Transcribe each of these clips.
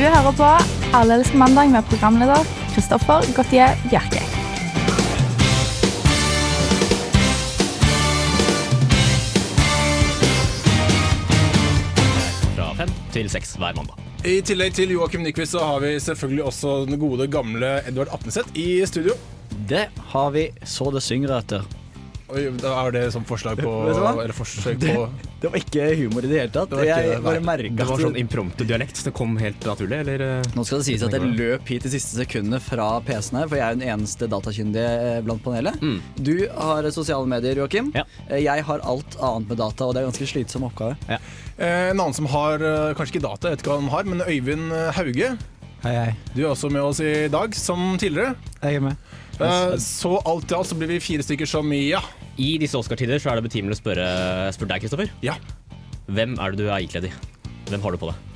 Du hører på Alle elsker mandag med programleder Kristoffer Gautier Bjerke. Fra fem til seks hver mandag. I tillegg til Joakim Nyquist så har vi selvfølgelig også den gode, gamle Edvard Apneseth i studio. Det har vi så det synger etter. Oi, da er det sånn forslag på? Eller forsøk på Det var ikke humor i det hele tatt. Det var ikke jeg det, bare nei. Det var sånn impromptu-dialekt. Det kom helt naturlig, eller? eh? Nå skal det sies at jeg løp hit de siste sekundene fra PC-en her, for jeg er den eneste datakyndige eh, blant panelet. Mm. Du har sosiale medier, Joakim. Ja. Eh, Jeg har alt annet med data, og det er en ganske slitsom oppgave. Ja. En annen som har kanskje ikke data, jeg vet ikke hva han har, men Øyvind Hauge. Hei, hei. Du er også med oss i dag, som tidligere. Jeg er med. Eh, Så alt i alt så blir vi fire stykker som ja. I disse Oscar-tider så er det betimelig å spørre, spørre deg, Kristoffer. Ja. Hvem er det du er ikledd i? Hvem har du på deg?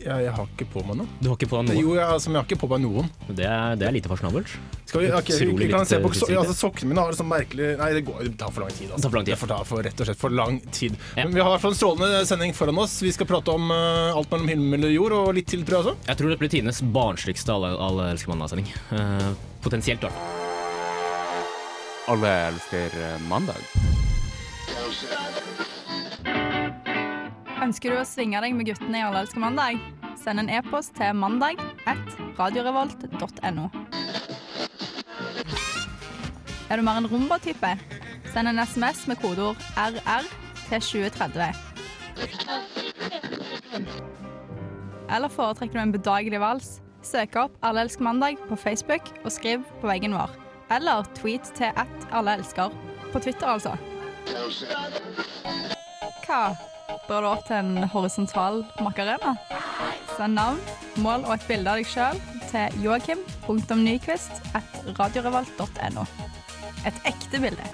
Jeg, jeg har ikke på meg noe. Du har ikke på deg noe? Jo, jeg, altså, jeg har ikke på meg noen. Det er, det er lite fasjonabelt. Skal vi, okay, vi, vi kan se på so altså, Sokkene mine har sånn merkelig Nei, det, går, det tar for lang tid. Altså. Det tar for lang tid. Det får ta for, rett og slett for lang tid. Ja. Men vi har i hvert fall en strålende sending foran oss. Vi skal prate om uh, alt mellom himmel og jord, og litt til, tror jeg også. Jeg tror det blir tidenes barnsligste Alle, alle elsker mandag-sending. Eh, potensielt, i hvert fall. Alle elsker eh, mandag. Ønsker du å svinge deg med guttene i Alle elsker mandag? Send en e-post til mandag at radiorevolt.no. Er du mer en rumba-type? Send en SMS med kodeord RR til 2030. Eller foretrekker du en bedagelig vals? Søk opp Alle elsker mandag på Facebook og skriv på veggen vår. Eller tweet til at alle elsker. På Twitter, altså. Hva? Bør du opp til en horisontal makarena? Send navn, mål og et bilde av deg sjøl til joakim.nyquist.radiorevolt.no. Et ekte bilde.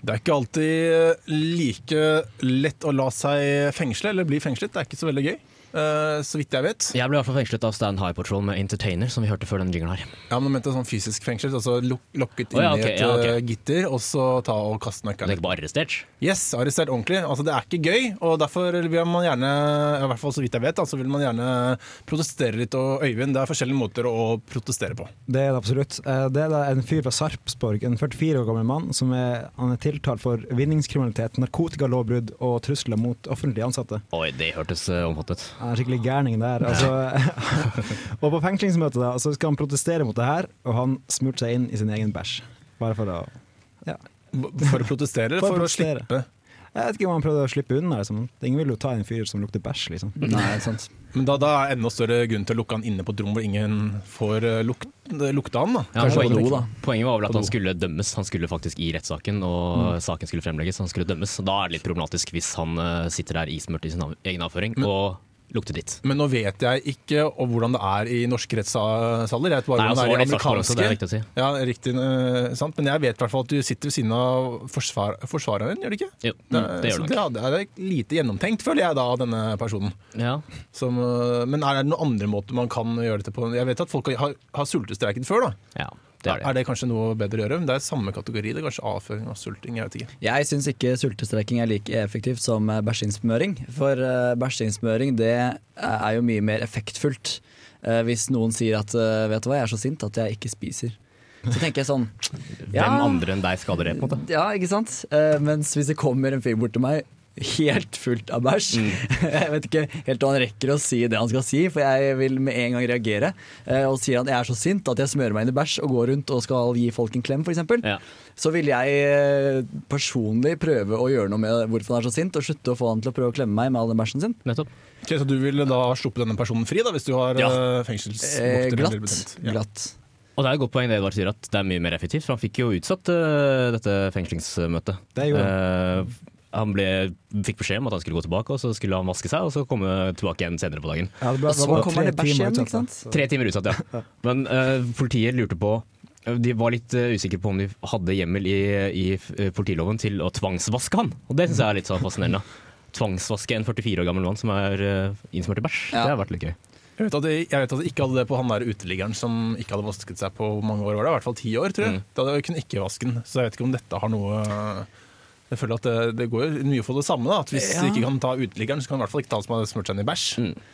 Det er ikke alltid like lett å la seg fengsle eller bli fengslet. Det er ikke så veldig gøy, eh, så vidt jeg vet. Jeg ble i hvert fall fengslet av Stand High Patrol med Entertainer, som vi hørte før den jingeren her. Ja, men du mente sånn fysisk fengslet, altså luk lokket inn inn ja, i et ja, ok. eh, gitter, og så ta og kaste Det er nøkkelen. ikke bare arrestert. Yes, arrestert ordentlig. Altså, det er ikke gøy, og derfor vil man gjerne, i hvert fall så vidt jeg vet, altså så vil man gjerne protestere litt. Og Øyvind, det er forskjellige måter å protestere på. Det er det absolutt. Eh, Det er da en fyr fra Sarpsborg, en 44 år gammel mann, som er, han er tiltalt for vinningskriminalitet, narkotikalovbrudd og trusler mot offentlige ansatte. Oi, det hørtes uh, omfattende ut. Han er skikkelig gærning der. Altså. og på fengslingsmøtet da, så skal han protestere mot det her, og han smurte seg inn i sin egen bæsj. Bare for å For å protestere eller For for, å å slippe? Jeg vet ikke om han prøvde å slippe unna. Liksom. Ingen vil jo ta en fyr som lukter bæsj, liksom. Nei, sant. Men da, da er enda større grunn til å lukke han inne på et rom hvor ingen får uh, luk lukte han. da. Ja, poenget, do, da. poenget var vel at han skulle dømmes. Han skulle faktisk i rettssaken, og saken skulle fremlegges. Han skulle dømmes. Da er det litt problematisk hvis han eh, sitter der ismurt i sin egen avføring og lukter dritt. Men nå vet jeg ikke hvordan det er i norske rettssaler. Jeg vet bare Nei, hvordan altså det er i amerikanske. Det er riktig å si. Ja, riktig, uh, sant. Men jeg vet i hvert fall at du sitter ved siden av forsvar forsvareren, gjør du ikke? Jo, det, det gjør så det det er det lite gjennomtenkt, føler jeg da, av denne personen. Ja. Som, uh, men er det noen andre måter man kan gjøre dette på? Jeg vet at folk har, har sultestreiket før, da. ja, det er det. Er det kanskje noe bedre å gjøre? Men Det er samme kategori. Det er kanskje avføring og sulting. Jeg vet ikke. Jeg syns ikke sultestreking er like effektivt som bæsjinnsmøring. For uh, bæsjeinnsmøring det er jo mye mer effektfullt eh, hvis noen sier at eh, vet du hva, jeg er så sint at jeg ikke spiser. Så tenker jeg sånn Hvem andre enn deg skader det, på en måte? Ja, ikke sant? Eh, mens hvis det kommer en fyr bort til meg helt fullt av bæsj Jeg vet ikke helt om han rekker å si det han skal si, for jeg vil med en gang reagere. eh, og sier at jeg er så sint at jeg smører meg inn i bæsj og går rundt og skal gi folk en klem, f.eks. Ja. Så vil jeg eh, personlig prøve å gjøre noe med hvorfor han er så sint, og slutte å få han til å prøve å klemme meg med all den bæsjen sin. Nettopp. Ok, så du vil da sluppe denne personen fri, da, hvis du har Ja. eh, Eh, fengselsvokter? glatt. Ja. glatt. Og det er et godt poeng det Edvard sier, at det er mye mer effektivt. For han fikk jo utsatt uh, dette fengslingsmøtet. Det gjorde Eh, han ble, fikk beskjed om at han skulle gå tilbake, og så skulle han vaske seg, og så komme tilbake igjen senere på dagen. Ja, det ble, så det var kommer tre det bæsj timer igjen, utsatt, ikke sant? Tre timer utsatt, ja. Men uh, politiet lurte på De var litt uh, usikre på om de hadde hjemmel i, i eh, politiloven til å tvangsvaske han. Og det syns jeg er litt så fascinerende. Tvangsvaske en 44 år gammel mann som er uh, innsmurt i bæsj. Ja. Det har vært litt gøy. Jeg vet, at de, jeg vet at de ikke hadde det på han der uteliggeren som ikke hadde vasket seg på mange år. var det? I hvert fall ti år, tror jeg. Mm. Da hadde jeg kunne ikke vaske den. Så jeg vet ikke om dette har noe Jeg føler at det, det går jo mye for det samme. da At Hvis Ja. du ikke kan ta uteliggeren, så kan du i hvert fall ikke ta han som har smurt seg inn i bæsj.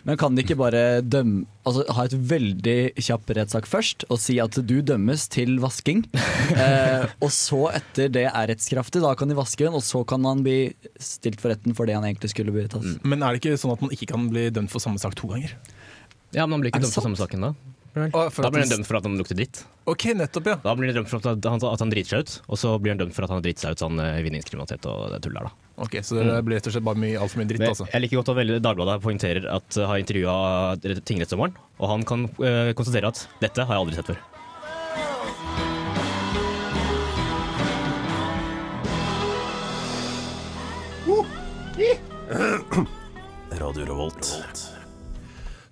Men kan de ikke bare dømme Altså ha et veldig kjapp rettssak først og si at du dømmes til vasking, eh, og så etter det er rettskraftig, da kan de vaske den, og så kan han bli stilt for retten for det han egentlig skulle bli tatt. Men er det ikke sånn at man ikke kan bli dømt for samme sak to ganger? Ja, men han blir ikke dømt dømt for samme saken da. Å, Da blir han dømt for at han lukter dritt. Ok, nettopp, ja. Da blir han dømt for at han, at han driter seg ut, og så blir han dømt for at han har dritt seg ut sånn eh, vinningskriminalitet og det tullet der, da. Ok, Så det blir rett og slett bare mye, altfor mye dritt, Men altså. jeg liker godt at veldig Dagbladet poengterer at jeg har intervjua tingrettsdommeren, og han kan øh, konstatere at dette har jeg aldri sett før.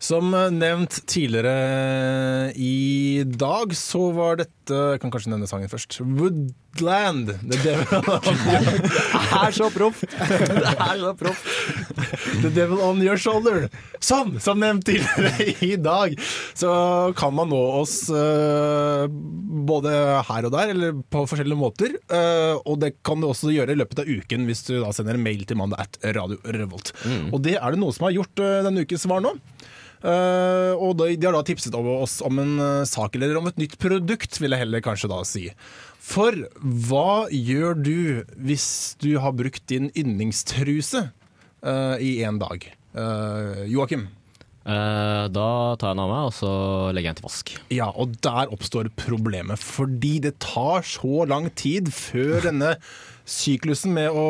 Som eh, nevnt tidligere i dag, så var dette Jeg kan kanskje nevne sangen først. Woodland. Det Devil, er så proft! Det er så proft. The Devil On Your Shoulder. Sånn! Som nevnt tidligere i dag, så kan man nå oss eh, både her og der, eller på forskjellige måter. eh, og det kan du også gjøre i løpet av uken hvis du da sender en mail til mandag at Radio Revolt. Og det er det noen som har gjort eh, denne ukens svar nå. Eh, og de, de har da tipset over oss om en eh, sak eller om et nytt produkt, vil jeg heller kanskje da si. For hva gjør du hvis du har brukt din yndlingstruse uh, i én dag? Uh, Joakim? Eh, da tar jeg den av meg, og så legger jeg den til vask. Ja, og der oppstår problemet. Fordi det tar så lang tid før denne syklusen med å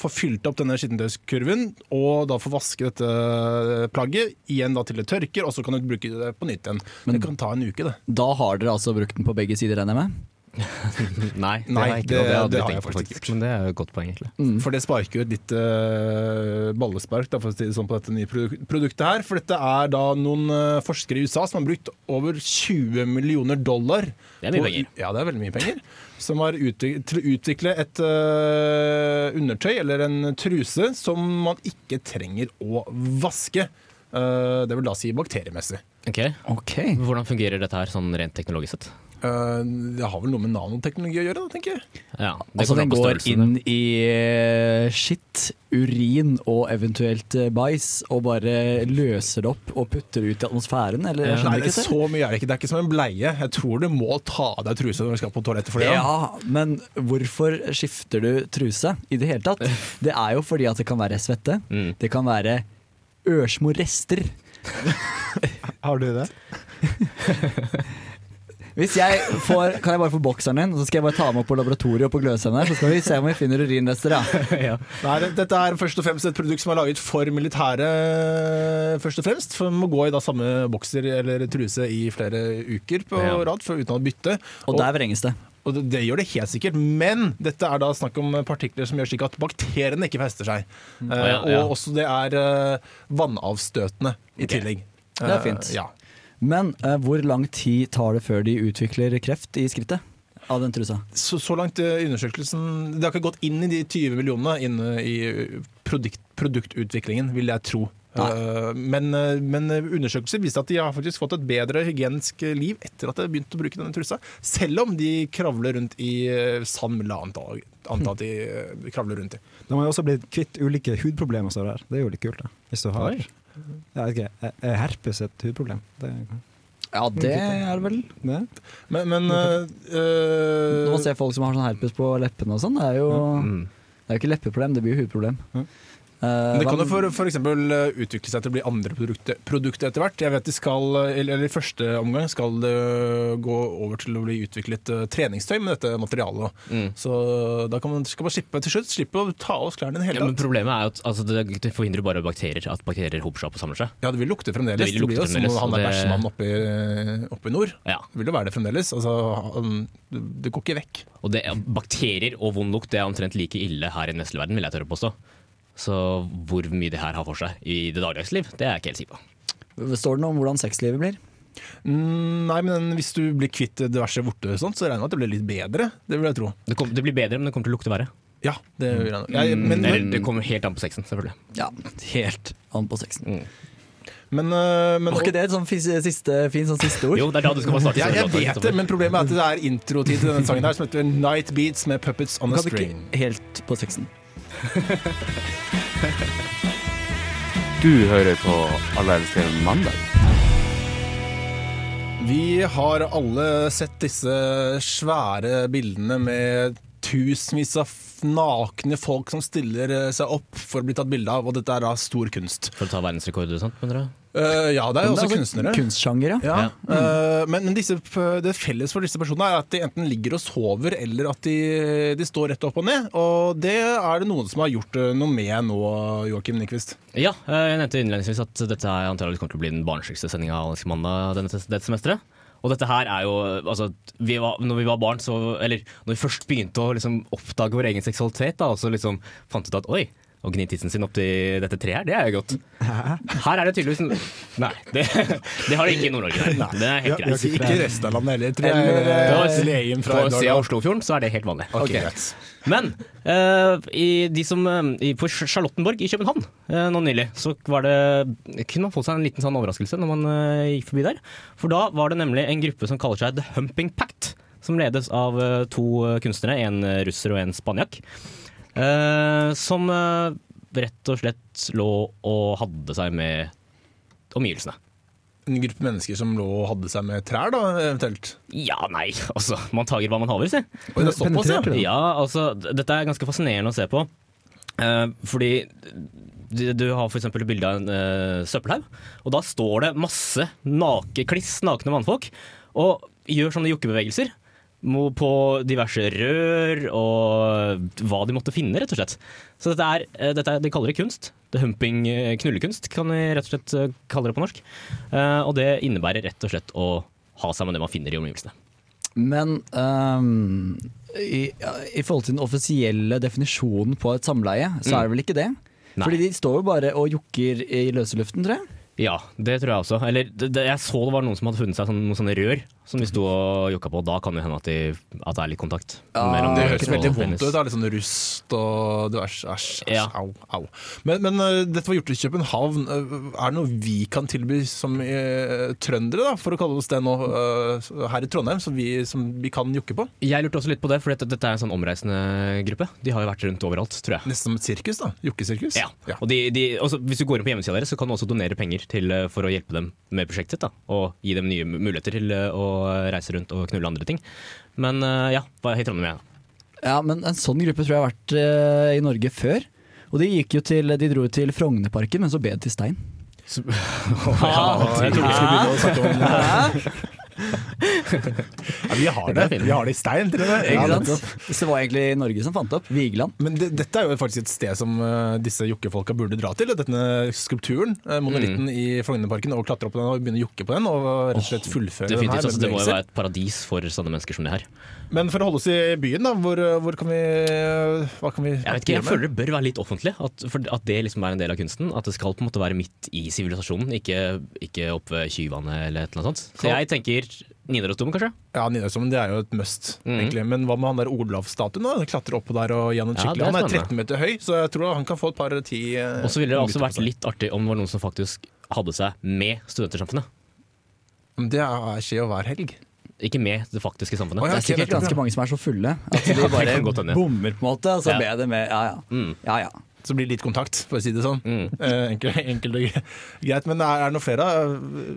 få fylt opp denne skittentøyskurven, og da få vaske dette plagget, igjen da til det tørker, og så kan du bruke det på nytt igjen. Men- det kan ta en uke, det. Da har dere altså brukt den på begge sider, regner jeg med? Nei, det Nei, har jeg ikke. det- det, det har jeg faktisk faktisk. ikke Men det er jo et godt poeng, egentlig. Mm. For det sparker jo et litt uh, ballespark da, for å si det sånn, på dette nye produ- produktet her. For dette er da noen uh, forskere i USA som har brukt over 20 millioner dollar Det er mye på- penger. Ja, det er veldig mye penger. Som har utviklet, til å utvikle et uh, undertøy eller en truse som man ikke trenger å vaske. Eh, det vil da si bakteriemessig. Ok, Ok. Hvordan fungerer dette her sånn rent teknologisk sett? Eh, det har vel noe med nanoteknologi å gjøre, da, tenker jeg. Ja, det Altså den går inn i eh, skitt, urin og eventuelt eh, bæsj, og bare løser det opp og putter det ut i atmosfæren, eller? Nei, det er ikke så mye er det ikke. Det er ikke som en bleie. Jeg tror du må ta av deg trusa når du skal på toalettet for det. Ja, men hvorfor skifter du truse i det hele tatt? Det er jo fordi at det kan være svette. Mm. Det kan være ørsmå rester. Har du det? Hvis jeg får, Kan jeg bare få bokseren din, så skal jeg bare ta med opp på laboratoriet og på gløshender, så skal vi se om vi finner urinrester. Ja. Nei, dette er først og fremst et produkt som er laget for militæret, først og fremst. For man må gå i da samme bokser eller truse i flere uker på Ja. rad for, uten å bytte. Og der vrenges det. Og det, det gjør det helt sikkert, men dette er da snakk om partikler som gjør slik at bakteriene ikke fester seg. Eh, ja, ja. Og også det er eh, vannavstøtende i Ok. tillegg. Det er fint. fint. ja. Men eh, hvor lang tid tar det før de utvikler kreft i skrittet av den trusa? Så, så langt i undersøkelsen Det har ikke gått inn i de 20 millionene inn i produkt, produktutviklingen, vil jeg tro. Uh, men, eh, men undersøkelser viser at de har faktisk fått et bedre hygienisk liv etter at de har begynt å bruke denne trusa. Selv om de kravler rundt i eh, sand, vil jeg anta, at de eh, kravler rundt i. De har jo også blitt kvitt ulike hudproblemer. Så der. Det er jo litt kult. da Hvis du har Oi. Jeg okay. er- Er herpes et hudproblem? Det, Ja, det er det vel. det? Men, men uh, eh, Når man ser folk som har sånn herpes på leppene og sånn, det er jo, Mm. det er jo ikke leppeproblem, det blir jo hudproblem. Ja. Eh, Men det kan jo for, for eksempel eh, utvikle seg til å bli andre produkter, produkter etter hvert. Jeg vet de skal, eller, I første omgang skal det gå over til å bli utviklet eh, treningstøy med dette materialet. Mm. Så da kan man skal man slippe til slutt slippe å ta av oss klærne i det Ja, hele men tatt. problemet er jo at altså, det, det forhindrer bare bakterier, at bakterier hoper seg opp og samler seg. Ja, det vil lukte fremdeles. Det Det, blir jo som han er der bæsjemannen oppe, i- oppe i nord. Ja. Det vil jo være det fremdeles. Altså, det, det går ikke vekk. Og det, bakterier og vond lukt det er omtrent like ille her i den vestlige verden, vil jeg tørre å påstå. Så hvor mye det her har for seg i det dagligdags liv, det er jeg ikke helt sikker på. Står det noe om hvordan sexlivet blir? Mm, nei, men hvis du blir kvitt diverse vorter og så regner jeg med at det blir litt bedre. Det vil jeg tro. Det, kom, det blir bedre, men det kommer til å lukte verre. Ja, det gjør jeg. Jeg, men, Eller, det kommer helt an på sexen, selvfølgelig. Ja, helt an på sexen. Mm. Men, eh, men Var ikke det et sånn siste, fin sånn siste ord? Jo, det er da du skal bare starte. ja, jeg vet det, men problemet er at det er introtid til denne sangen her som heter Night Beats med Puppets on a Kan du ikke helt på sexen? Du hører på Alle elsker mandag. Vi har alle sett disse svære bildene med tusenvis av nakne folk som stiller seg opp for å bli tatt bilde av, og dette er da stor kunst. For å ta verdensrekorder og sånt, mener du? Eh, ja, det er jo også kunstnere. Kunstsjanger, ja. Ja, eh, men, men disse, det felles for disse personene er at de enten ligger og sover, eller at de, de står rett opp og ned. Og det er det noen som har gjort eh, noe med nå, Joakim Nyquist. Ja, eh, jeg nevnte innledningsvis at dette er antakeligvis kommer til å bli den barnsligste sendinga av Mandag denne, dette semesteret. Og dette her er jo altså, vi var, Når vi var barn, så Eller når vi først begynte å liksom, oppdage vår egen seksualitet, da, og så liksom fant ut at oi, å gni tissen sin opp til dette treet her, det er jo godt. Her er det tydeligvis Nei, det, det har de ikke i Nord-Norge. Det er helt ja, greit. ikke resten av landet heller, tror jeg. Eller, Eh, På, på sida av Oslofjorden så er det helt vanlig. Okay. Men uh, i de som, eh, i, på Charlottenborg i København uh, nå nylig, så var det, kunne man få seg en liten sånn overraskelse når man uh, gikk forbi der. For da var det nemlig en gruppe som kaller seg The Humping Pact, som ledes av to kunstnere, en russer og en spanjakk. Eh, som eh, rett og slett lå og hadde seg med omgivelsene. En gruppe mennesker som lå og hadde seg med trær, da, eventuelt. Ja, nei, altså. Man tager hva man haver, si. Oi, det er ja. Ja, altså, dette er ganske fascinerende å se på. Eh, fordi du, du har f.eks. et bilde av en uh, søppelhaug, og da står det masse nake, kliss nakne mannfolk og gjør sånne jokkebevegelser på diverse rør og hva de måtte finne, rett og slett. Så dette er, eh, dette er de kaller det kunst. Det humping eh, knullekunst, kan vi rett og slett eh, kalle det på norsk. Og det innebærer rett og slett å ha seg med det man finner i omgivelsene. Men um, i, i forhold til den offisielle definisjonen på et samleie, så er det vel ikke det? Nei. Fordi de står jo bare og jokker i løse luften, tror jeg. Ja, det tror jeg også. Eller det, det, jeg så det var noen som hadde funnet seg sånn, noen sånne rør som de sto og jokka på. Da kan det hende at, de, at det er litt kontakt. Ja, Det høres veldig vondt ut. Det er litt sånn rust og. Æsj, æsj, Ja. au, au. Men, men eh, dette var gjort i København. Eh, Er det noe vi kan tilby som eh, trøndere, da, for å kalle oss det nå, her i Trondheim, som vi, som vi kan jokke på? Jeg lurte også litt på det, for dette, dette er en sånn omreisende gruppe. De har jo vært rundt overalt, tror jeg. Nesten som et sirkus, da. Jokkesirkus. Ja. Og de, de, også, hvis du går inn på hjemmesida deres, så kan du også donere penger til, for å hjelpe dem med prosjektet sitt. Da, og gi dem nye muligheter til eh, å reise rundt og knulle andre ting. Men eh, ja, hva heter Trondheim? igjen. Ja, men en sånn gruppe tror jeg har vært eh, i Norge før. Og de gikk jo til, de dro til Frognerparken, men så ble det til stein. Ja, jeg trodde vi skulle begynne å snakke om ja, Vi har det. Vi har det i stein, til og med. Ja, det var egentlig Norge som fant opp. Vigeland. Men det, dette er jo faktisk et sted som uh, disse jokkefolka burde dra til. Denne skulpturen, uh, monolitten i Frognerparken, og klatre opp på den og begynne å jokke på den. Og rett og slett fullføre den her. Altså, det må jo være et paradis for sånne mennesker som det her. Men for å holde oss i byen, da, hvor, hvor kan vi Hva kan vi Jeg vet ikke, jeg føler det bør være litt offentlig. At, at det liksom er en del av kunsten. At det skal på en måte være midt i sivilisasjonen, ikke, ikke oppe ved Kyvannet eller et eller annet sånt. Så jeg tenker Nidarosdomen, kanskje? Ja, Nidarosdomen det er jo et must, Mm. egentlig. Men hva med han der Olavsstatuen? da? Klatre oppå der og gjennom Ja, skikkelig. er han er 13 meter høy, så jeg tror han kan få et par ti eh, Og så ville det også vært litt artig om det var noen som faktisk hadde seg med Studentersamfunnet. Det er- skjer jo hver helg. Ikke med det faktiske samfunnet. Oh, ja, Det er sikkert okay, ganske mange som er så fulle at de bare bommer, på en måte. Og så Ja. ble det med Ja ja. Mm. ja, ja. Så blir det litt kontakt, for å si det sånn. Mm. Eh, enkelt, enkelt og greit. Men er, er det noe flere?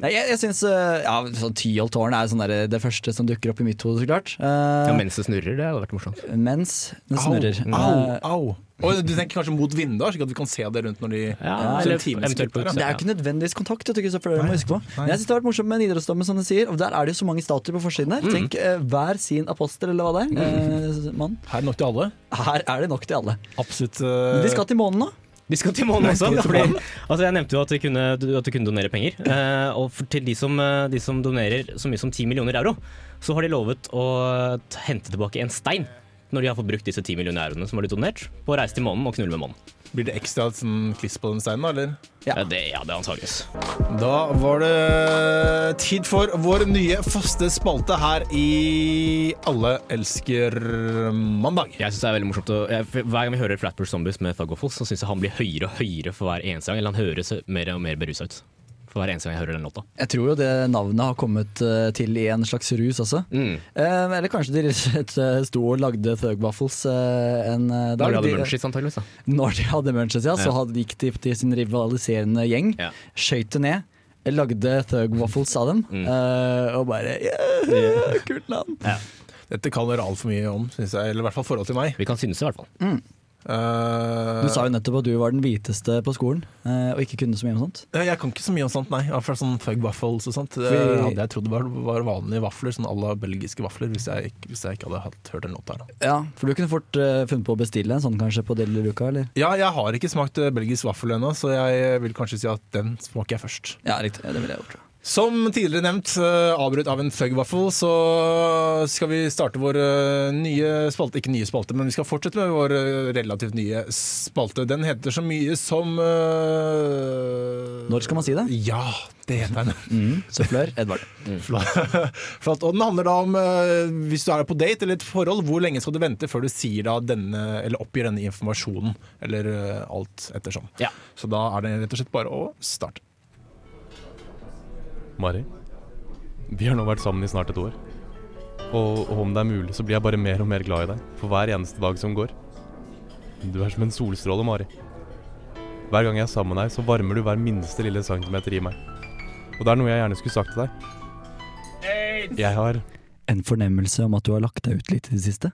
Nei, jeg, jeg syns ja, sånn Tyholttårn er sånn der, det første som dukker opp i mitt hode, så klart. Uh, Ja, mens det snurrer, det hadde vært morsomt. mens det snurrer. au, au, au. Og du tenker kanskje mot vinduer, slik at vi kan se det rundt når de Ja, eller eventuelt på skipper, Det er jo ikke nødvendigvis kontakt, jeg du, Kristoffer, det må huske på. Men jeg synes det har vært morsomt med Nidarosdomen, som du sier. Og der er det jo så mange statuer på forsiden her. Tenk eh, hver sin apostel, eller hva det er. Eh, mann. Her er nok til alle. Her er det nok til alle. Absolutt. Men de skal til månen nå. De skal til månen også. Fordi, altså jeg nevnte jo at du kunne, at du kunne donere penger. Eh, og for, til de som, eh, de som donerer så mye som 10 millioner euro, så har de lovet å hente tilbake en stein når de har fått brukt disse 10 millioner euroene som har blitt donert, på å reise til månen og knulle med månen. Blir det ekstra sånn kliss på den steinen, da, eller? Ja. Ja. det, ja, det antageligvis. Da var det tid for vår nye faste spalte her i Alle elsker mandag. Jeg synes det er veldig morsomt å, jeg, Hver gang vi hører Flatbush Zombies med Thug Waffles, så syns jeg han blir høyere og høyere for hver eneste gang. Eller han høres mer og mer berusa ut. For hver eneste gang jeg hører den låta. Jeg tror jo det navnet har kommet eh, til i en slags rus også. Mm. Eh, eller kanskje de rett eh, sto og lagde Thug Waffles eh, en dag. Når dag. hadde De- Munchies antakeligvis. Når de hadde Munchies, ja, så hadde hadde, gikk de til sin rivaliserende gjeng, Ja. skøyt det ned, lagde Thug Waffles av dem, Mm. Uh, og bare yeah, Kult navn! Dette kan dere altfor mye om, synes jeg. Eller i hvert fall forhold til meg. Vi kan synse, i hvert fall. Eh, Du sa jo nettopp at du var den hviteste på skolen, eh, og ikke kunne så mye om sånt. Jeg kan ikke så mye om sånt, nei. Iallfall sånn fug waffles og sånt. Det Fordi- hadde jeg trodd var, var vanlige vafler, sånn à la belgiske vafler, hvis jeg, ikke- hvis jeg ikke hadde hørt den låta her. da. Ja, For du kunne fort eh, funnet på å bestille en sånn kanskje på Deli Luca, eller? Ja, jeg har ikke smakt eh, belgisk vaffel ennå, så jeg vil kanskje si at den smaker jeg først. Ja, riktig. Det ville jeg gjort. Som tidligere nevnt, eh, avbrutt av en fug-waffel, så skal vi starte vår eh, nye spalte. Ikke nye spalte, men vi skal fortsette med vår eh, relativt nye spalte. Den heter så mye som uh... Når skal man si det? Ja, det heter den. Mm. Sufflør Edvard. Mm. Flott. Og den handler da om uh, hvis du er på date eller et forhold, hvor lenge skal du vente før du sier da denne, eller oppgir denne informasjonen, eller uh, alt ettersom. Ja. Så da er det rett og slett bare å starte. Mari, vi har nå vært sammen i snart et år. Og, og om det er mulig, så blir jeg bare mer og mer glad i deg for hver eneste dag som går. Du er som en solstråle, Mari. Hver gang jeg er sammen med deg, så varmer du hver minste lille centimeter i meg. Og det er noe jeg gjerne skulle sagt til deg. Jeg har En fornemmelse om at du har lagt deg ut litt i det siste?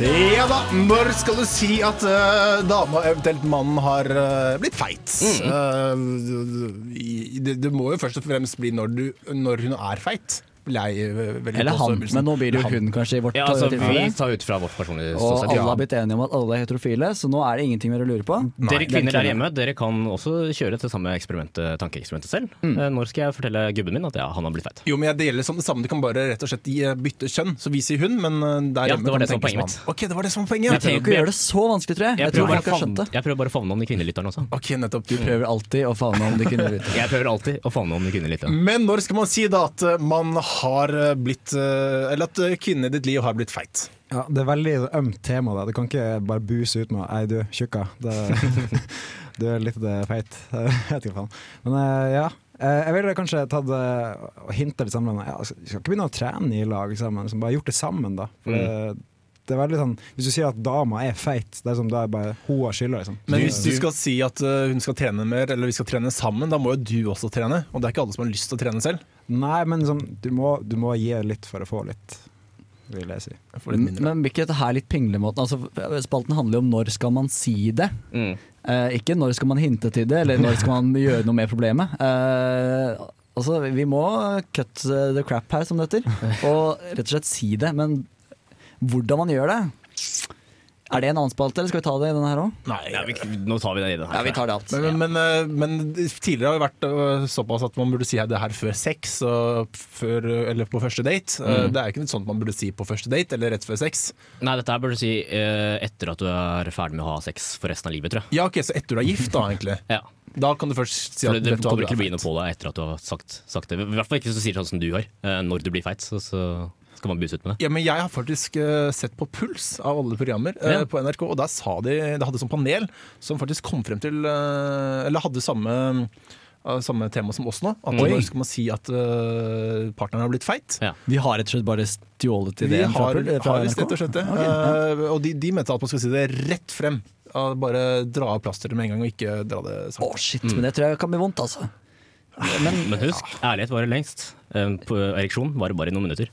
Ja da, når skal du si at uh, dama, eventuelt mannen, har uh, blitt feit? Mm. Uh, det, det må jo først og fremst bli når, du, når hun er feit. Jeg eh, Eller han, også, men nå blir det jo hun kanskje i vårt Ja, altså. Vi tar ut fra vårt personlige Og sosial. alle har blitt enige om at alle er heterofile, så nå er det ingenting mer å lure på. Dere det er kvinner der hjemme dere kan også kjøre til samme eksperimentet, tankeeksperimentet selv. Mm. Eh, Når skal jeg fortelle gubben min at ja, han har blitt feit? Jo, men Det gjelder som det samme. Du kan bare rett og slett bytte kjønn. Så vi sier hun, men eh, der Ja, hjemme det var kan det som var poenget han. Ok, det var det som var poenget. Jeg trenger ikke å gjøre det så vanskelig, tror jeg. Jeg Jeg tror prøver, folk jeg prøver bare å favne om de kvinnelytterne også. Ok, nettopp. Du prøver alltid å favne om de kvinnelytterne. Jeg prøver alltid å favne om de kvinnelytterne. Men når skal man si da at eh, man har eh, blitt eh, Eller at eh, kvinnen i ditt liv har blitt feit? Ja, det er veldig ømt tema. Da. Du kan ikke bare buse ut med 'ei, du, tjukka'. Du er litt feit. Jeg vet ikke faen. Men ja. Jeg ville kanskje tatt og hinta litt sammen. Ja, altså, skal ikke begynne å trene i lag sammen, liksom bare gjort det sammen, da. For det, det er veldig sånn Hvis du sier at dama er feit, det er sånn, da er bare hun har skylda, liksom. Men hvis du skal si at eh, hun skal trene mer, eller vi skal trene sammen, da må jo du også trene. Og det er ikke alle som har lyst til å trene selv. Nei, men liksom, du, må, du må gi litt for å få litt, vil jeg si. Men blir ikke dette her litt pinglemåten? Altså, spalten handler jo om når skal man si det. Mm. Eh, ikke når skal man hinte til det, eller når skal man gjøre noe med problemet. Eh, altså, vi må cut the crap her, som det heter, og rett og slett si det. Men hvordan man gjør det Er det en annen spalte, eller skal vi ta det i denne her òg? Nei, Ja, vi, nå tar vi den i det. Ja, vi tar det alt. Men, men, men, eh, men tidligere har det vært eh, såpass at man burde si det her før sex, og før, eller på første date. Eh, Mm. Det er ikke noe sånt man burde si på første date, eller rett før sex. Nei, dette her burde du si eh, etter at du er ferdig med å ha sex for resten av livet, tror jeg. Ja, ok, Så etter du er gift, da, egentlig. Ja. Da kan du først si For at det, det hva, kommer ikke til å bli noe på deg etter at du har sagt, sagt det. I hvert fall ikke hvis du sier sånn som du. Eh, når du blir feit, så, så skal man buse ut med det. Ja, men Jeg har faktisk eh, sett på Puls av alle programmer eh, Ja. på NRK, og der sa de Det hadde sånn panel som faktisk kom frem til eh, Eller hadde samme, samme tema som oss nå. At Oi. når skal man si at uh, partneren har blitt feit? Ja. Vi har rett og slett bare stjålet ideen fra, har, fra har rett og slett det. Okay. ja. Eh, og de, de mente at man skal si det rett frem. Uh, bare dra av plasteret med en gang, og ikke dra det Å oh, shit, men det tror jeg kan bli vondt, altså. Men Men husk, ærlighet varer lengst. Eh, på ereksjon varer bare noen minutter.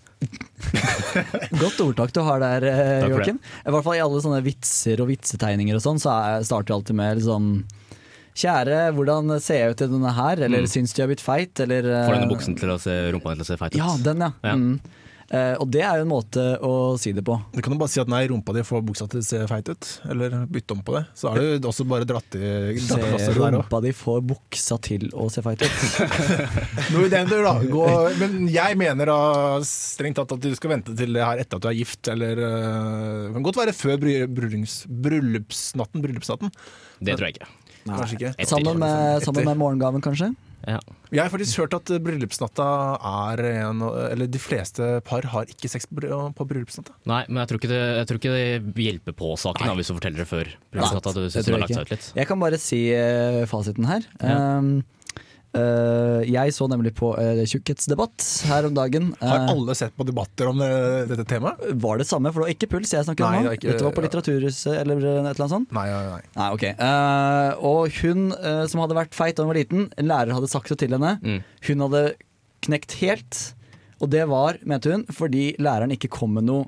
Godt ordtak du har der, eh, Joakim. I hvert fall i alle sånne vitser og vitsetegninger og sånn, så er, starter jeg alltid med liksom Kjære, hvordan ser jeg ut i denne her? Eller Mm. syns du jeg har blitt feit? Eller eh, Får denne buksen til å se rumpa til å se feit ut. Ja, den, ja. Ja. Mm. Eh, og det er jo en måte å si det på. Du kan jo bare si at nei, rumpa di får buksa til å se feit ut. Eller bytte om på det. Så har du også bare dratt i Se rumpa di får buksa til å se feit ut. Noe i den dur, da. Gå, men jeg mener da strengt tatt at du skal vente til det her etter at du er gift, eller Det kan godt være før bry, bryllings, bryllupsnatten. Bryllupsnatten. Det tror jeg ikke. Kanskje ikke. Etter. Sammen med, sammen med morgengaven, kanskje. Ja. Jeg har faktisk hørt at bryllupsnatta er en Eller de fleste par har ikke sex på bryllupsnatta. Nei, men jeg tror ikke det, jeg tror ikke det hjelper på saken da, hvis du forteller det før. bryllupsnatta, jeg litt. Jeg kan bare si eh, fasiten her. Ja. Um, eh, jeg så nemlig på uh, tjukkhetsdebatt her om dagen. Har Eh, alle sett på debatter om eh, dette temaet? var det samme? For det var ikke puls jeg snakket Nei, om det var ikke- Dette var på Litteraturhuset eller et eller annet sånt. Nei, nei, nei. Nei, okay. Eh, og hun eh, som hadde vært feit da hun var liten, en lærer hadde sagt det til henne. Mm. Hun hadde knekt helt. Og det var, mente hun, fordi læreren ikke kom med noe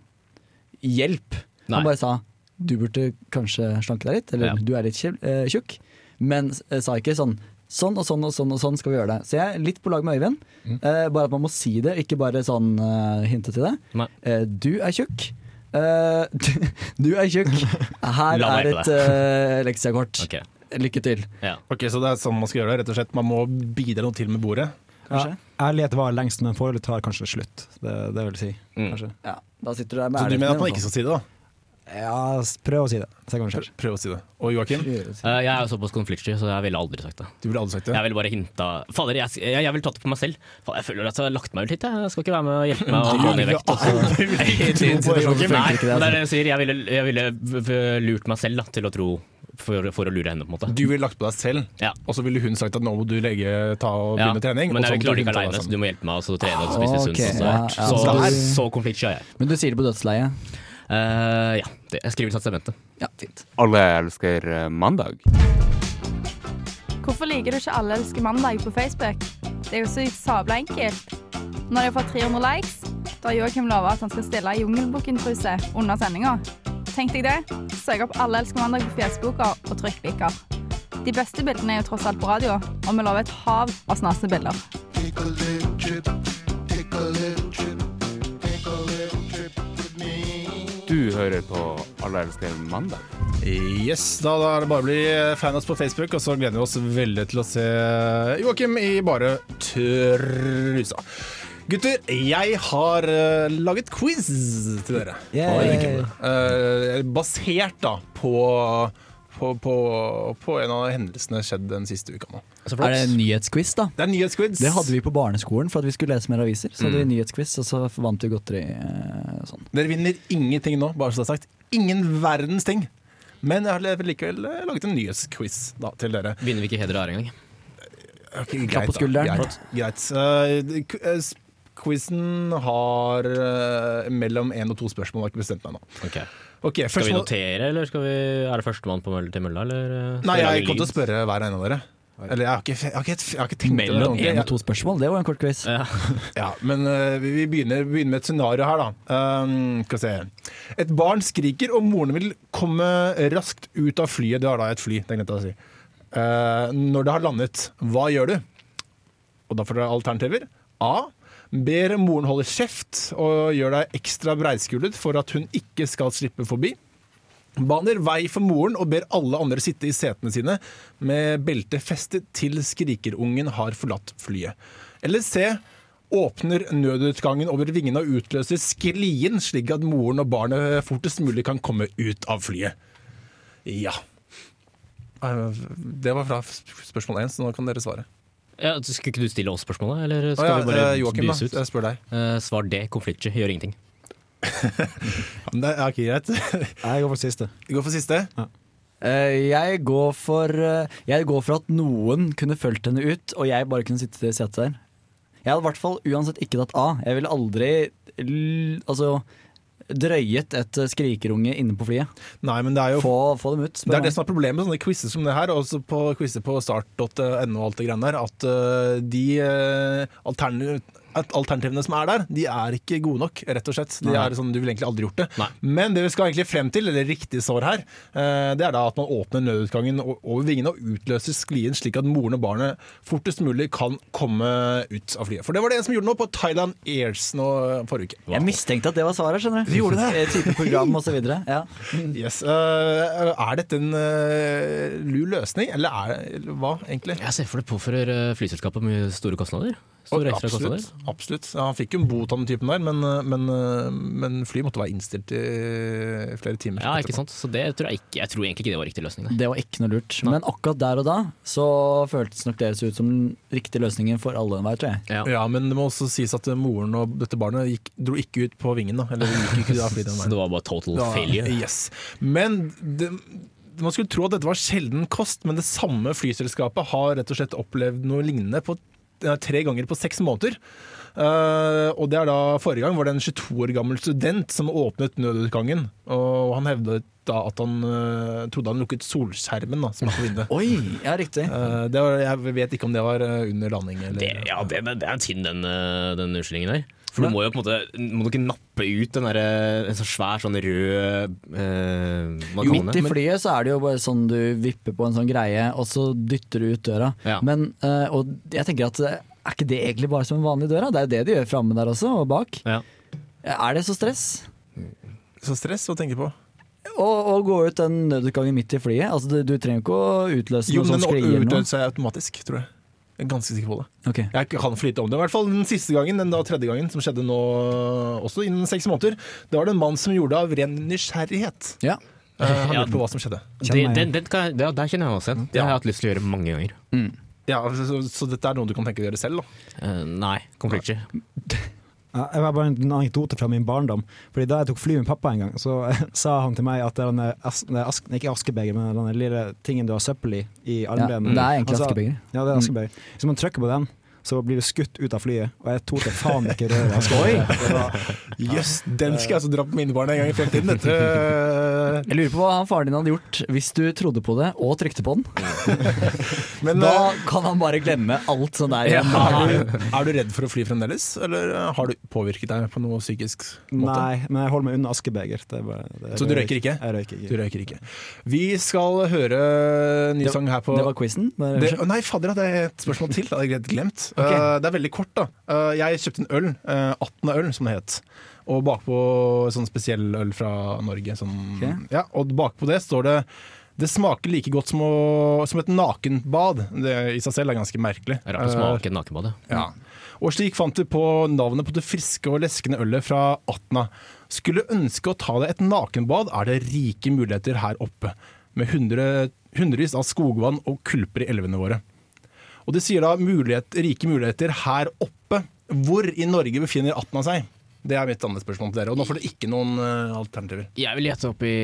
hjelp. Nei. Han bare sa du burde kanskje slanke deg litt, eller Ja. du er litt eh, tjukk. Men eh, sa ikke sånn sånn og sånn og sånn og sånn skal vi gjøre det. Så jeg er litt på lag med Øyvind. Eh, bare at man må si det, ikke bare sånn uh, hinte til det. Eh, du er tjukk. Eh, du er tjukk. Her er et uh, leksiakort. Okay. Lykke til. ja. Ok, Så det er sånn man skal gjøre det? rett og slett Man må bidra noe til med bordet? Kanskje? Ja, ærlighet var lengst, men forholdet tar kanskje slutt. Det, det vil si. Mm. Ja, da sitter du der med Så du mener at man ikke skal si det, da? Ja, prøv å si det. Se Prøv, prøv å si det. Og Joakim. Eh, jeg er såpass konfliktsky, så jeg ville aldri sagt det. du ville aldri sagt det? Jeg ville bare hinta Fader, jeg, jeg, jeg ville tatt det på meg selv. Fader, jeg føler at jeg har lagt meg ut hit, Jeg, jeg skal ikke være med og hjelpe meg å gå ned i vekt. Altså. Nei, det er det jeg sier. Jeg ville, jeg ville lurt meg selv da, til å tro for, for å lure henne, på en måte. Du ville lagt på deg selv, Ja. og så ville hun sagt at nå må du legge, ta og Ja, begynne trening. men jeg klarer ikke aleine, så du må hjelpe meg å trene og spise sunt. så ja, så, så er jeg. Men du sier det på dødsleiet? Eh, ja, det, jeg skriver testamentet. Ja, fint. Alle elsker eh, mandag. Hvorfor liker du ikke Alle elsker mandag på Facebook? Det er jo så sabla enkelt. Når de har fått 300 likes, da har Joakim lova at han skal stille Jungelbukken-truse under sendinga. Tenk deg det. Søk opp Alle elsker mandag på Fjesboka og trykk liker. De beste bildene er jo tross alt på radio, og vi lover et hav av snasende bilder. Du hører på Alle elsker mandag. Yes, da, da er det bare å bli fan oss på Facebook, og så gleder vi oss veldig til å se Joakim i bare trusa. Gutter, jeg har uh, laget quiz til dere. Yeah. Uh, basert da på, på, på, på en av hendelsene skjedd den siste uka nå. Så Er det en nyhetsquiz, da? Det er nyhetsquiz. Det hadde vi på barneskolen for at vi skulle lese mer aviser. Så hadde vi nyhetsquiz, og så vant vi godteri. eh, Sånn. Dere vinner ingenting nå, bare så det er sagt. Ingen verdens ting. Men jeg har likevel eh, laget en nyhetsquiz da, til dere. Vinner vi ikke heder og ære engang? Ok, Klapp på skulderen. Greit. greit. Eh, eh, s- Quizen har uh, mellom én og to spørsmål. Jeg har ikke bestemt meg nå. Okay. Okay, Skal vi notere, eller skal vi, er det førstemann på mølle til mølla? Eh, Nei, jeg kommer til å spørre hver en av dere. Eller jeg har ikke, jeg har ikke, jeg har ikke tenkt Mellom det Mellom én og to spørsmål, det var en kort quiz. Ja. Ja, men uh, vi vi begynner, begynner med et scenario her, da. Um, skal vi se. Et barn skriker, og moren vil komme raskt ut av flyet. Det har da et fly, det glemte jeg å si. Uh, når det har landet, hva gjør du? Og da får dere alternativer. A. Ber moren holde kjeft og gjør deg ekstra breiskulet for at hun ikke skal slippe forbi. Baner vei for moren og ber alle andre sitte i setene sine med beltet festet til skrikerungen har forlatt flyet. Eller C. Åpner nødutgangen over vingene og utløser sklien, slik at moren og barnet fortest mulig kan komme ut av flyet. Ja. Eh, Det var fra spørsmål én, så nå kan dere svare. Ja, skulle ikke du stille oss spørsmålet, eller skal skal ja, vi bare Joachim, buse ut? Jeg spør deg. Eh, svar D. Konfliktsky. Gjør ingenting. Ja, det er ikke greit. Jeg går for siste. Du går for siste. Eh, jeg, går for, eh, jeg går for at noen kunne fulgt henne ut, og jeg bare kunne sitte i setet der. Jeg hadde i hvert fall uansett ikke tatt A. Jeg ville aldri l altså, drøyet et eh, skrikerunge inne på flyet. Nei, men det er jo Få, få dem ut. Det er det som er problemet med sånne quizer som det her, også på quizer på start.no og alt det greiene der, at øh, de alternativ, at alternativene som er der, de er ikke gode nok, rett og slett. De er sånn, Du ville egentlig aldri gjort det. Nei. Men det vi skal egentlig frem til, eller riktig svar her, øh, det er da at man åpner nødutgangen over vingene og utløser sklien slik at moren og barnet fortest mulig kan komme ut av flyet. For det var det en som gjorde nå på Thailand Airs nå øh, forrige uke. Jeg mistenkte at det var svaret, skjønner du. Vi gjorde det. Eh, Type program og så videre. Ja. Yes. er dette en lur løsning, eller er det hva, egentlig? Jeg ser for det påfører eh, flyselskapet mye store kostnader. Store ekstra absolutt. kostnader. absolutt. Ja, han fikk jo en bot av den typen der, men, eh, men, eh, men flyet måtte være innstilt i flere timer. Ja, ikke sant. Så det tror jeg ikke Jeg tror egentlig ikke det var riktig løsning. Det var ikke noe lurt. Men akkurat der og da så føltes nok det ut som den riktige løsningen for alle enhver, tror jeg. Ja. Ja, men det må også sies at moren og dette barnet gikk, dro ikke ut på vingen. da Eller gikk ikke av flyet den Så det var bare total Da- failure. Yes. Men det, man skulle tro at dette var sjelden kost, men det samme flyselskapet har rett og slett opplevd noe lignende på, tre ganger på seks måneder. Uh, og det er da Forrige gang var det en 22 år gammel student som åpnet nødutgangen. Og han hevdet da at han uh, trodde han lukket solskjermen da, som var på vinduet. Oi, ja riktig. Uh, det var, jeg vet ikke om det var under landing. Eller, Det, ja, det, det er tynn, den, den unnskyldningen der. For du må jo på en måte Må du ikke nappe ut den der, en sånn svær, sånn rød eh, man Midt i flyet så er det jo bare sånn du vipper på en sånn greie, og så dytter du ut døra. Ja. Men, eh, og jeg tenker at eh, er ikke det egentlig bare som en vanlig dør? da? Det er jo det de gjør framme der også, og bak. Ja. Er det så stress? Så stress å tenke på. Å, gå ut den nødutgangen midt i flyet? Altså, du, du trenger ikke å utløse Jo, noe sånn den Jo, men utdøde noe? seg automatisk, tror jeg. Jeg er ganske sikker på det. Okay. Jeg kan for lite om det. I hvert fall den siste gangen, den da tredje gangen, som skjedde nå også innen seks måneder. Det var det en mann som gjorde det av ren nysgjerrighet. Ja. Eh, han Ja. lurte på hva som skjedde. Det, den, den kan, det, der kjenner jeg meg også igjen. Det har jeg hatt lyst til å gjøre mange ganger. Ja, så, så, så dette er noe du kan tenke deg å gjøre selv, da? Uh, nei, completely. Ja, Jeg var bare en anekdote fra min barndom. Fordi Da jeg tok fly med pappa en gang, så sa han til meg at det denne as, ikke askebeger, men den lille tingen du har søppel i i ja. Det er egentlig askebeger. Ja, det er askebeger. Hvis man trykker på den, så blir du skutt ut av flyet, og jeg torde faen ikke røre. Det var- den skal jeg altså dra på mine barn en gang i fremtiden. Dette Jeg lurer på hva han faren din hadde gjort hvis du trodde på det og trykte på den. Men Da eh, kan han bare glemme alt sånn der. er, du, er du redd for å fly fremdeles, eller eh, har du påvirket deg på noe psykisk måte? Nei, men jeg holder meg unna askebeger. Det er bare, det, Så du røyker ikke? Jeg røyker Du røyker ikke. Vi skal høre ny sang her på Det var quizen. Nei, fader, det er et spørsmål til. Det hadde jeg glemt. Ok. Eh, det er veldig kort, da. Eh, jeg kjøpte en øl, uh, 18 øl, som det het. Og bakpå sånn spesiell øl fra Norge. Sånn, okay. ja, og bakpå det står det det smaker like godt som, å, som et nakenbad. Det i seg selv er ganske merkelig. Er rart å smake et nakenbad. ja. Og slik fant du på navnet på det friske og leskende ølet fra Atna. Skulle ønske å ta deg et nakenbad, er det rike muligheter her oppe. Med hundre, hundrevis av skogvann og kulper i elvene våre. Og de sier da mulighet, rike muligheter her oppe. Hvor i Norge befinner Atna seg? Det er mitt andre spørsmål til dere. Og nå får dere ikke noen uh, alternativer. Jeg vil gjette opp i,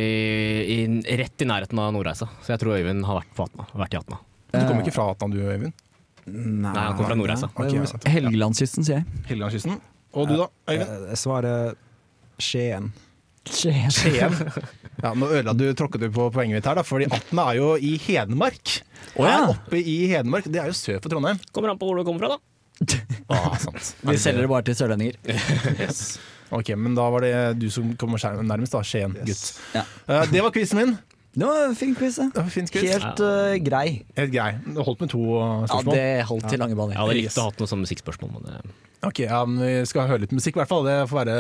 i, rett i nærheten av Nordreisa. Så jeg tror Øyvind har vært, på Atna, vært i Atna. Du kommer ikke fra Atna du, Øyvind? Nei, Nei, han kommer fra Nordreisa. Okay, ja. Helgelandskysten, sier jeg. Helgelandskysten. Og du da, Øyvind? Jeg svarer Skien. Skien. Skien. Ja, nå ødela du, tråkket du på poenget mitt her, da, fordi Atna er jo i Hedmark. Oh, ja. Her oppe i Hedmark, det er jo sør for Trondheim. Kommer an på hvor du kommer fra, da. Ah, sant. Vi selger det bare til sørlendinger. Yes. Ok, men da var det du som kommer nærmest, da. Skien, gutt. Ja. Uh, det var quizen min. Det var en fin quiz, det. Det var Fin quiz. Helt uh, grei. Helt grei. Det holdt med to spørsmål. Ja, det holdt til lange baner. Jeg hadde likt Yes. å ha noe sånn musikkspørsmål. Men det, Ok, ja, men Vi skal høre litt musikk, i hvert fall. Det får være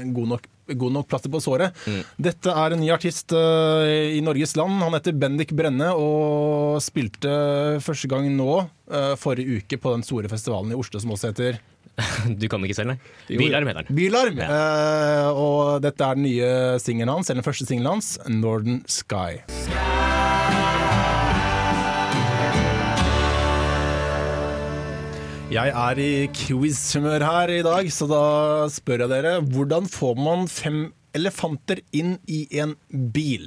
en god nok, god nok plaster på såret. Dette er en ny artist uh, i Norges land. Han heter Bendik Brenne og spilte første gang nå, uh, forrige uke, på den store festivalen i Oslo som også heter du kan ikke selv, nei. Bilarm heter den. Bilarm. Uh, og dette er den nye singelen hans, eller den første singelen hans, 'Northern Sky'. Sky'. Jeg er i quiz-humør her i dag, så da spør jeg dere hvordan får man fem elefanter inn i en bil?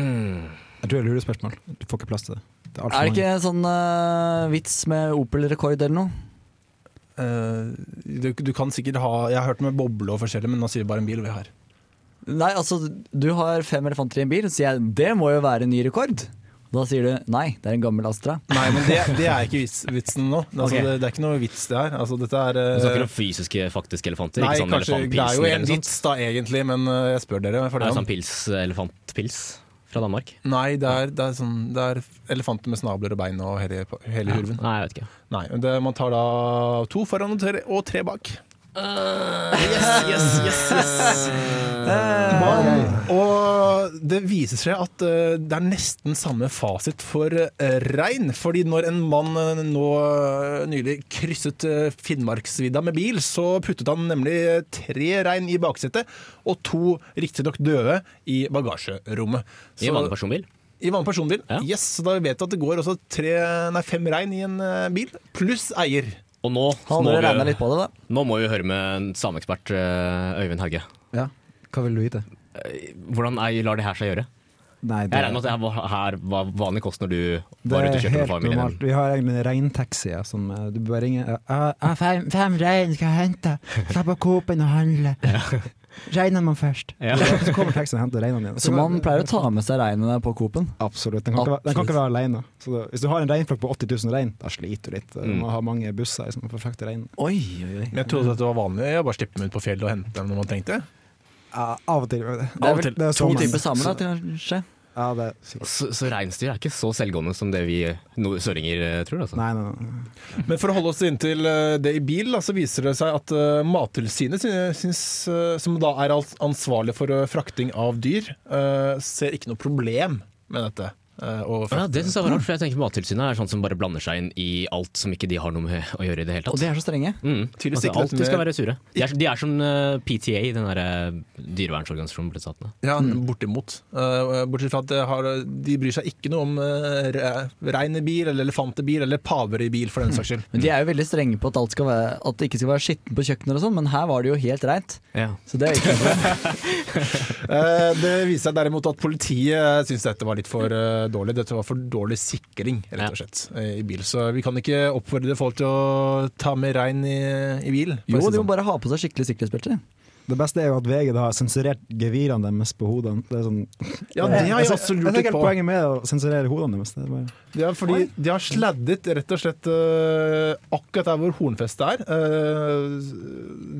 Jeg tror det er lurespørsmål. Du får ikke plass til det. Det er, Er det ikke en sånn uh, vits med Opel-rekord eller noe? Uh, du, du kan sikkert ha Jeg har hørt med boble og forskjellig, men nå sier vi bare en bil vi har. Nei, altså, du har fem elefanter i en bil, så jeg det må jo være en ny rekord. Da sier du nei, det er en gammel Astra. Nei, men det, det er ikke vits, vitsen nå. Altså, okay. det, det er ikke noe vits det her. Altså, dette er eh, Du snakker om fysiske, faktiske elefanter? Nei, ikke sånn kanskje, det er jo en vits da egentlig, men uh, jeg spør dere. For Er det det sånn pils, elefantpils fra Danmark? Nei, det er, det, er sånn, det er elefanter med snabler og bein og hele, hele hurven. Nei, jeg vet ikke. Nei, det, Man tar da to foran og tre, og tre bak. Man, og det viser seg at eh, det er nesten samme fasit for eh, rein. Fordi når en mann eh, nå nylig krysset Finnmarksvidda med bil, så puttet han nemlig tre rein i baksetet og to riktignok døde i bagasjerommet. I en vanlig personbil. I vanlig personbil. Ja. Yes, så da vet du at det går også tre, nei, fem rein i en bil, pluss eier. Og nå, må vi, litt på det, da? nå må vi høre med en sameekspert, eh, Øyvind Hauge. Ja. Hva vil du vite? Hvordan jeg lar det her seg gjøre? Nei, Jeg regner med at det her var, vanlig kost når du var ute og kjørte med familien. normalt. Vi har egentlig en reintaxi som eh, du bare ringer «Jeg har fem, fem rein skal jeg hente. Skal på Coop-en og handle. Reinene man først. Ja. Så kommer taxien og henter reinene igjen. Så man pleier å ta med seg reinene på Coop-en? Absolutt. Den kan, ikke, være- den kan ikke være alene. Så da, hvis du har en reinflokk på 80 000 rein, da sliter du litt. Du må ha mange busser liksom, for å frakte reinen. Oi, oi, oi. Men jeg trodde at det var vanlig å bare slippe dem ut på fjellet og hente dem når man trengte. Ja, av og til. Det, Det er vel det er to sånn typer samer, kanskje? Ja, det er sikkert. Så, så reinsdyr er ikke så selvgående som det vi no søringer eh, tror. Altså. Nei, nei, nei. Men for å holde oss inntil eh, det i bil, da, så viser det seg at eh, Mattilsynet, som da er ansvarlig for frakting av dyr, eh, ser ikke noe problem med dette. Eh, Ja, det synes jeg var rart, for jeg tenker Mattilsynet er sånn som bare blander seg inn i alt som ikke de har noe med å gjøre i det hele tatt. Og de er så strenge. Mm. Altså, alltid skal være sure. De er, de er som eh, PTA, den der eh, dyrevernsorganisasjonen på statene. Ja, bortimot. Eh, bortsett fra at de, har, de bryr seg ikke noe om rein i bil, eller elefant i bil, eller paver i bil, for den saks skyld. Men de er jo veldig strenge på at, alt skal være, at det ikke skal være skitten på kjøkkenet og sånn, men her var det jo helt reint. Ja. Så det er ikke noe. Eh, det viser seg derimot at politiet syns dette var litt for dårlig. Dette var for dårlig sikring, rett og slett, eh, i bil. Så vi kan ikke oppfordre folk til å ta med regn i, i bil. Jo, de må bare ha på seg skikkelig sikkerhetsbelte. Det beste er jo at VG har sensurert gevirene deres på hodene. Det er sånn Ja, det har jeg også lurt på. Poenget med å sensurere hodene deres. Det er bare Ja, fordi de har sladdet rett og slett uh, akkurat der hvor hornfestet er. Uh,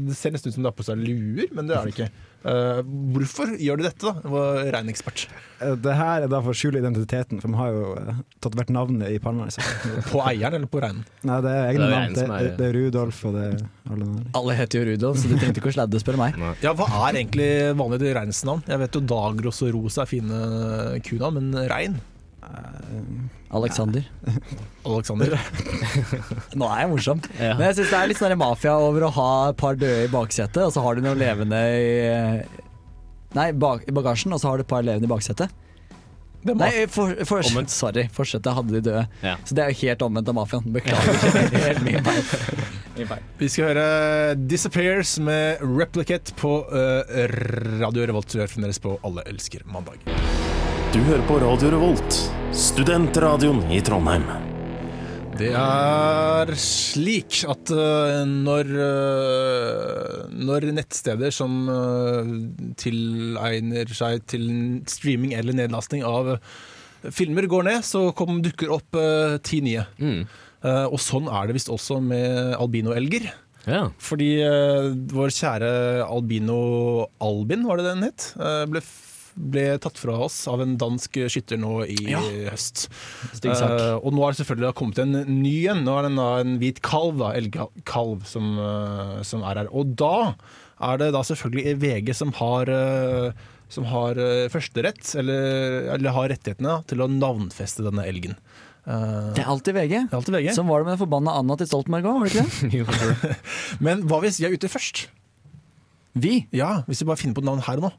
det ser nesten ut som de har på seg luer, men det er det ikke. Eh, hvorfor gjør de dette, da? Det var reinekspert. Eh, Det her er da for å skjule identiteten, for vi har jo tatt tatovert navnet i panna. På eieren eller på reinen? Nei, det er egne navn. Det, er- det, det er Rudolf og det er alle der. Alle heter jo Rudolf, så de trengte ikke å sladde, spør meg. Ja, hva er egentlig vanlige reinsnavn? Jeg vet jo Dagros og Rosa er fine kunavn, men rein? Alexander. Alexander? Nå er jeg morsom. Ja. Men jeg syns det er litt sånn mafia over å ha et par døde i baksetet, og så har du noen levende i Nei, bak, i bagasjen, og så har du et par levende i baksetet. Nei, for, for, sorry. Forsetet hadde de døde. Ja. Så det er jo helt omvendt av mafiaen. Beklager. Feil. Vi skal høre Disappears med Replicate på uh, Radio Revolt. Du hører fremdeles på Alle elsker mandag. Du hører på Radio Revolt, studentradioen i Trondheim. Det er slik at eh, når, eh, når nettsteder som eh, tilegner seg til streaming eller nedlasting av filmer går ned, så kom, dukker opp ti nye. Mm. Eh, og sånn er det visst også med albinoelger. Ja. Fordi vår kjære albino Albin, var det den het, eh, ble, ble tatt fra oss av en dansk skytter nå i høst. Stygg sak. Eh, og nå er det selvfølgelig kommet en ny en. Nå er det da en hvit kalv, da, elgkalv, som, uh, som er her. Og da er det da selvfølgelig VG som har uh, som har førsterett, eller, eller har rettighetene til å navnfeste denne elgen. Det er alltid VG. det er alltid VG. Sånn var det med den forbanna Anna til Stoltenberg òg, var det ikke det? Men hva hvis vi er ute først? Vi. Ja, Hvis vi bare finner på et navn her og nå.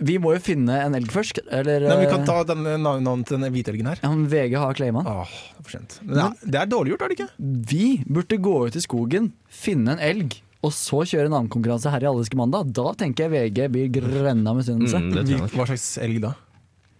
Vi må jo finne en elg først, eller Nei, vi kan eh, ta navn- navnet til denne hvitelgen her. ja, men VG har claima den. Åh, det er for sent. Men det er, det er dårlig gjort, er det ikke? Vi burde gå ut i skogen, finne en elg, og så kjøre en annen konkurranse her i Alleske mandag. Da tenker jeg VG blir grønna med misunnelse. Mm, det tror jeg nok. Hva slags elg da?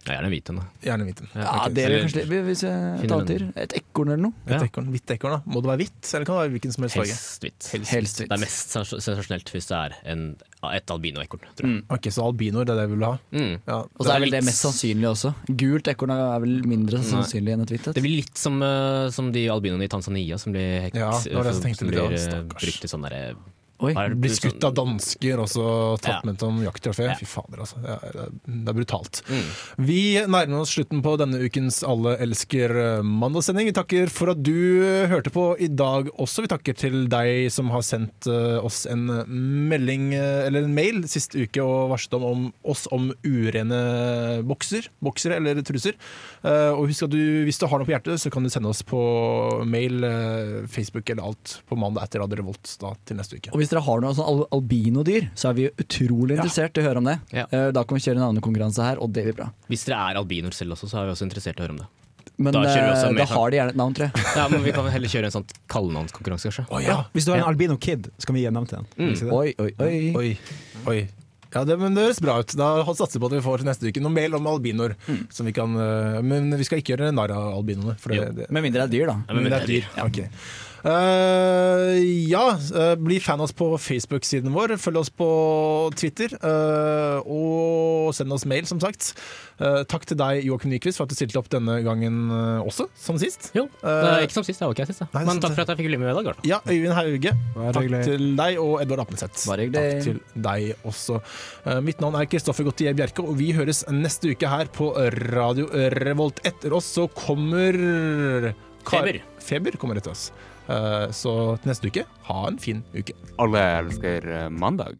Er gjerne hvit en, da. Gjerne hvit. Ja, okay. det er kanskje det. Hvis jeg tar til et ekorn eller noe. Et Ja. ekorn, Hvitt ekorn, da. Må det være hvitt, eller kan det være hvilken som helst farge? Helst hvitt. Helst hvitt. Det er mest sens- sensasjonelt hvis det er en, et albinoekorn, tror jeg. Ok, Så albinoer, det er det vi vil ha? Mm. Ja. Og så er vel det mest sannsynlig også. Gult ekorn er vel mindre sannsynlig enn et hvitt et. Det blir litt som, eh, som de albinoene i Tanzania som blir, hekt, Ja, det var det som, som blir ja. eh, brukt i sånne der, Oi. Blir sånn- skutt av dansker og så tatt Ja. med som jakttrofé. Ja. Fy fader, altså. Det er, det er brutalt. Mm. Vi nærmer oss slutten på denne ukens Alle elsker eh, mandagssending. Vi takker for at du eh, hørte på i dag også. Vi takker til deg som har sendt eh, oss en melding eller en mail sist uke og varslet om, om oss om urene bokser, boksere eller truser. Eh, og husk at du, hvis du har noe på hjertet, så kan du sende oss på mail, Facebook eller alt på mandag etter Radio Revolt da, til neste uke. Og hvis dere har noen sånn al albinodyr, så er vi utrolig interessert i å høre om det. Ja. Eh, Da kan vi kjøre navnekonkurranse her, og det blir bra. Hvis dere er albinoer selv også, så er vi også interessert i å høre om det. Men Da eh, da har de gjerne et navn, tror jeg. Ja, men Vi kan heller kjøre en sånn kallenavnskonkurranse, kanskje. Oh, ja. Hvis du har en albino kid, så kan vi gi en navn til den. Mm. Oi, oi, oi. Oi, oi. Ja, det, men det høres bra ut. Da satser vi på at vi får til neste uke noe mail om albinoer. Som vi kan, eh, men vi skal ikke gjøre narr av albinoene. Med mindre det er dyr, da. Ja, men mindre det er dyr. Ok. Eh, ja, uh, bli fan av oss på Facebook-siden vår. Følg oss på Twitter. Uh, og send oss mail, som sagt. Eh, takk til deg, Joakim Nyquist, for at du stilte opp denne gangen også, som sist. Jo, det ikke som sist. Det var ikke jeg sist. Nei, er Men takk for at jeg fikk bli med i dag. Ja, Øyvind Hauge. Takk hyggelig. til deg og Edvard Apneseth. Takk til deg også. Mitt navn er Kristoffer Gottier Bjerke, og vi høres neste uke her på Radio Revolt. Etter oss så kommer Kar- Feber. Feber kommer etter oss. Eh, så til neste uke, ha en fin uke. Alle elsker eh, mandag.